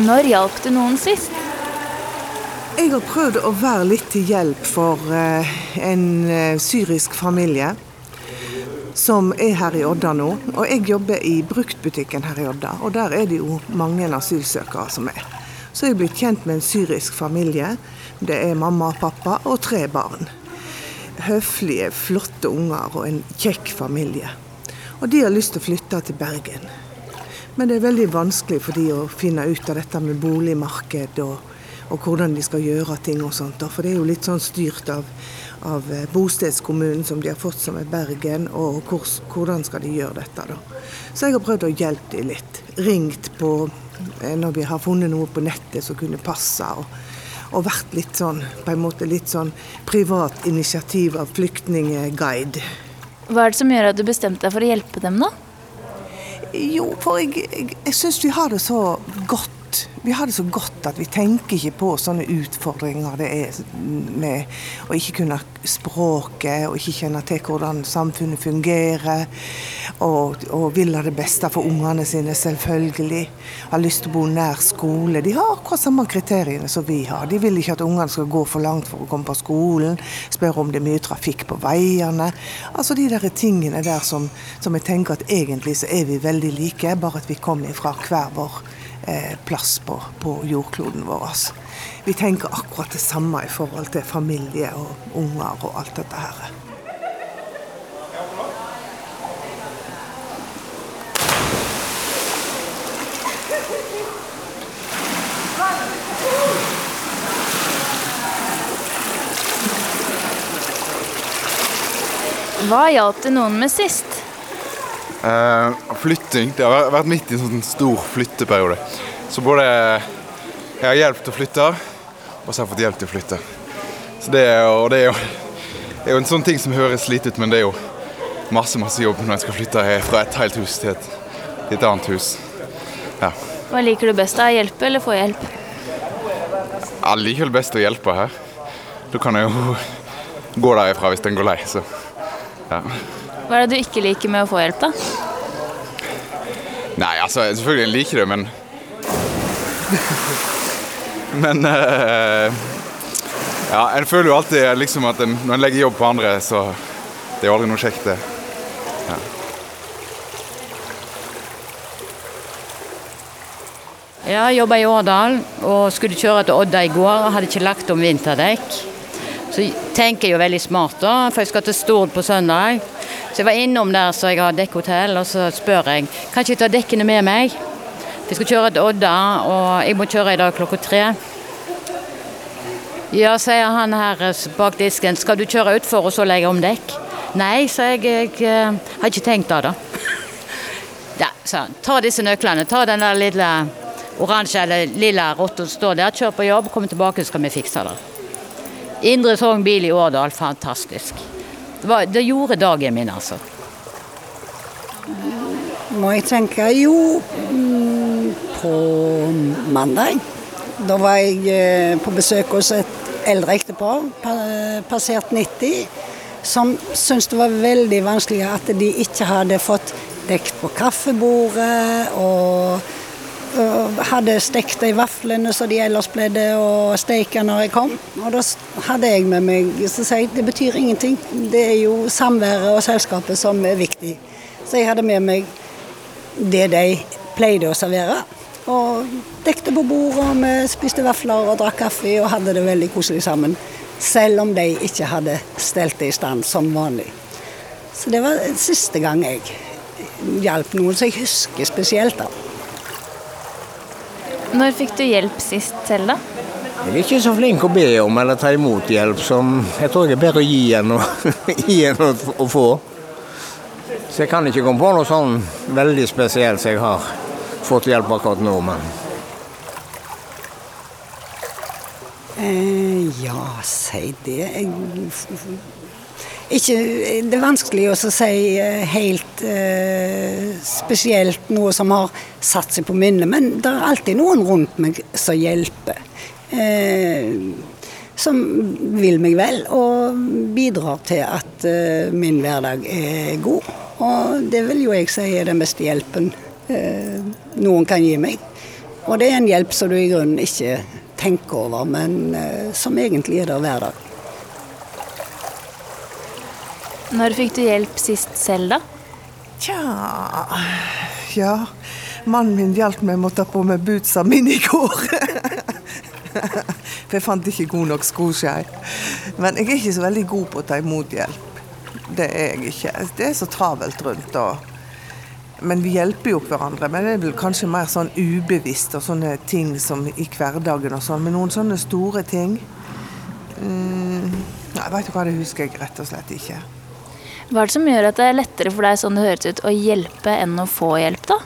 Når hjalp du noen sist? Jeg har prøvd å være litt til hjelp for eh, en eh, syrisk familie som er her i Odda nå. Og jeg jobber i bruktbutikken her i Odda, og der er det jo mange asylsøkere som er. Så jeg er blitt kjent med en syrisk familie. Det er mamma pappa og tre barn. Høflige, flotte unger og en kjekk familie. Og de har lyst til å flytte til Bergen. Men det er veldig vanskelig for de å finne ut av dette med boligmarked og, og hvordan de skal gjøre ting og sånt. For det er jo litt sånn styrt av, av bostedskommunen som de har fått som er Bergen, og hvor, hvordan skal de gjøre dette, da. Så jeg har prøvd å hjelpe dem litt. Ringt på eh, når vi har funnet noe på nettet som kunne passe. og og vært litt sånn, på en måte litt sånn privat initiativ av flyktningguide. Hva er det som gjør at du bestemte deg for å hjelpe dem, da? Jo, for jeg, jeg, jeg syns vi har det så godt vi har det så godt at vi tenker ikke på sånne utfordringer det er med å ikke kunne språket og ikke kjenne til hvordan samfunnet fungerer. Og, og vil ha det beste for ungene sine, selvfølgelig. Har lyst til å bo nær skole. De har akkurat samme kriteriene som vi har. De vil ikke at ungene skal gå for langt for å komme på skolen. Spør om det er mye trafikk på veiene. Altså de der tingene der som, som jeg tenker at egentlig så er vi veldig like, bare at vi kommer fra hver vår plass på, på jordkloden vår. Vi tenker akkurat det samme i forhold til familie og unger og alt dette her. Hva hjalp det noen med sist? Uh, flytting. Det har vært midt i en sånn stor flytteperiode. Så både jeg har hjelp til å flytte, og så har jeg fått hjelp til å flytte. Så det er, og det er, jo, det er jo en sånn ting som høres lite ut, men det er jo masse masse jobb når jeg skal flytte fra et helt hus til et, til et annet hus. Ja. Hva liker du best? da? Hjelpe eller få hjelp? Jeg liker best å hjelpe her. Da kan jeg jo gå derifra hvis den går lei. Så ja. Hva er det du ikke liker med å få hjelp, da? Nei, altså selvfølgelig liker jeg det, men Men uh, Ja, en føler jo alltid liksom at en, når en legger jobb på andre, så Det er jo aldri noe kjekt, det. Ja. Jeg jobba i Årdal og skulle kjøre til Odda i går. og Hadde ikke lagt om vinterdekk. Så tenker jeg jo veldig smart, da, for jeg skal til Stord på søndag. Så jeg var innom der så jeg har dekkhotell, og så spør jeg kan ikke jeg ta dekkene med meg. Jeg skal kjøre til Odda, og jeg må kjøre i dag klokka tre. Ja, sier han her bak disken, skal du kjøre utfor og så legge om dekk? Nei, sa jeg, jeg, jeg har ikke tenkt det, da. Ja, sa han. Ta disse nøklene. Ta den der lille oransje eller lilla rotta som står der. Kjør på jobb, kom tilbake, så skal vi fikse det. Indre Sogn bil i Årdal, fantastisk. Det, var, det gjorde dagen min, altså. Må jeg tenke Jo, mm, på mandag. Da var jeg eh, på besøk hos et eldre ektepar, passert 90, som syntes det var veldig vanskelig at de ikke hadde fått dekt på kaffebordet. og hadde stekt de vaflene som de ellers pleide å steke når jeg kom. Og da hadde jeg med meg så sier det betyr ingenting. Det er jo samværet og selskapet som er viktig. Så jeg hadde med meg det de pleide å servere. Og dekte på bordet, og vi spiste vafler og drakk kaffe og hadde det veldig koselig sammen. Selv om de ikke hadde stelt det i stand som vanlig. Så det var siste gang jeg hjalp noen som jeg husker spesielt. da. Når fikk du hjelp sist selv, da? Jeg er ikke så flink å be om eller ta imot hjelp. som Jeg tror jeg er bedre å gi enn å, gi enn å, få. Så jeg kan ikke komme på noe sånn veldig spesielt som jeg har fått hjelp akkurat nå, men eh, Ja, si det. Jeg ikke, det er vanskelig å si eh, helt eh, spesielt noe som har satt seg på minnet, men det er alltid noen rundt meg som hjelper. Eh, som vil meg vel og bidrar til at eh, min hverdag er god. Og det vil jo jeg si er den beste hjelpen eh, noen kan gi meg. Og det er en hjelp som du i grunnen ikke tenker over, men eh, som egentlig er der hver dag. Når fikk du hjelp sist selv, da? Tja Ja, mannen min hjalp meg med å ta på meg bootsa mine i går. For jeg fant ikke god nok skoskei. Men jeg er ikke så veldig god på å ta imot hjelp. Det er jeg ikke. Det er så travelt rundt. og men vi hjelper jo hverandre. Men det er vel kanskje mer sånn ubevisst og sånne ting som i hverdagen og sånn. Men noen sånne store ting mm, Jeg vet du hva, det husker jeg rett og slett ikke. Hva er det som gjør at det er lettere for deg sånn det høres ut, å hjelpe enn å få hjelp, da?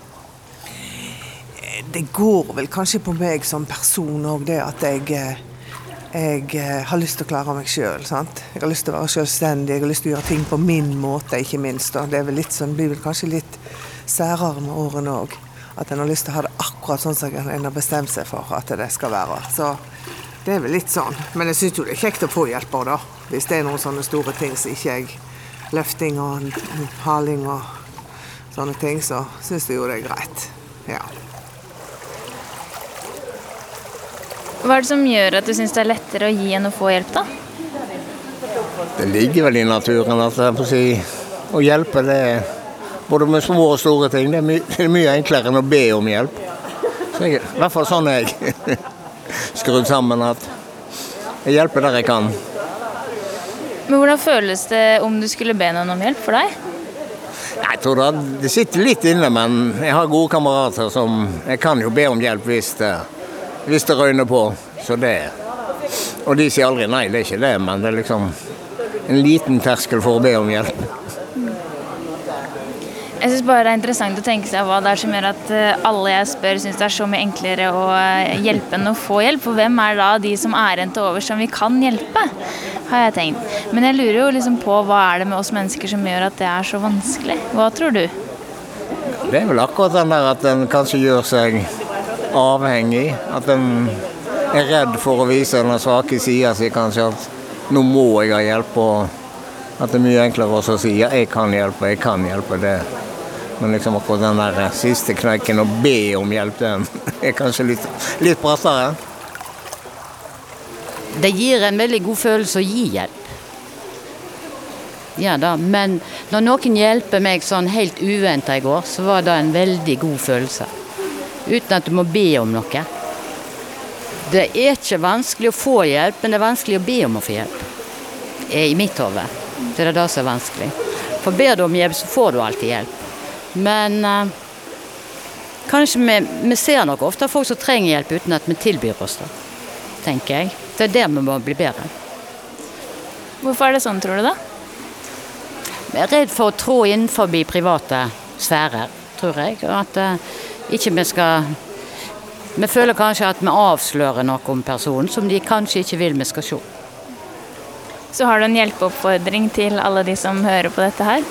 Det går vel kanskje på meg som person òg, det at jeg eh, jeg eh, har lyst til å klare meg sjøl. Jeg har lyst til å være selvstendig, jeg har lyst til å gjøre ting på min måte, ikke minst. Og det er vel litt sånn, blir vel kanskje litt særere med årene òg. At en har lyst til å ha det akkurat sånn som en har bestemt seg for at det skal være. Så det er vel litt sånn. Men jeg syns jo det er kjekt å få hjelp òg, da. Hvis det er noen sånne store ting som ikke jeg Løfting og haling og sånne ting, så syns jeg jo det er greit. Ja. Hva er det som gjør at du syns det er lettere å gi enn å få hjelp, da? Det ligger vel i naturen at jeg får si, å hjelpe det er både med små og store ting. Det er, my det er mye enklere enn å be om hjelp. Jeg, I hvert fall sånn er jeg skrudd sammen at jeg hjelper der jeg kan. Men hvordan føles det om du skulle be noen om hjelp for deg? Jeg tror det, sitter litt inne, men jeg har gode kamerater som Jeg kan jo be om hjelp hvis det, hvis det røyner på. Så det Og de sier aldri nei, det er ikke det, men det er liksom en liten terskel for å be om hjelp. Syns bare det er interessant å tenke seg hva det er som gjør at eh, alle jeg spør, syns det er så mye enklere å eh, hjelpe enn å få hjelp. For hvem er da de som er igjen til overs som vi kan hjelpe, har jeg tenkt. Men jeg lurer jo liksom på hva er det med oss mennesker som gjør at det er så vanskelig. Hva tror du? Det er vel akkurat den der at en kanskje gjør seg avhengig. At en er redd for å vise den svake sida si, kanskje. At nå må jeg ha hjelp. og At det er mye enklere å si ja, jeg kan hjelpe, jeg kan hjelpe. det men liksom akkurat den der siste kneiken å be om hjelp, den er kanskje litt, litt brattere. Det gir en veldig god følelse å gi hjelp. Ja da, men når noen hjelper meg sånn helt uventa i går, så var det en veldig god følelse. Uten at du må be om noe. Det er ikke vanskelig å få hjelp, men det er vanskelig å be om å få hjelp. I mitt hode. Det er det som er vanskelig. For ber du om hjelp, så får du alltid hjelp. Men eh, kanskje vi, vi, ser nok ofte folk som trenger hjelp uten at vi tilbyr oss det. Tenker jeg. Det er der vi må bli bedre. Hvorfor er det sånn, tror du da? Vi er redd for å trå innenfor private sfærer, tror jeg. At eh, ikke vi skal Vi føler kanskje at vi avslører noe om personen som de kanskje ikke vil vi skal se. Så har du en hjelpeoppfordring til alle de som hører på dette her?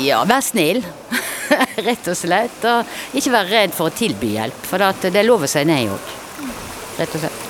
Ja, vær snill. Rett og slett. Og ikke vær redd for å tilby hjelp, for det er lov å si nei òg. Rett og slett.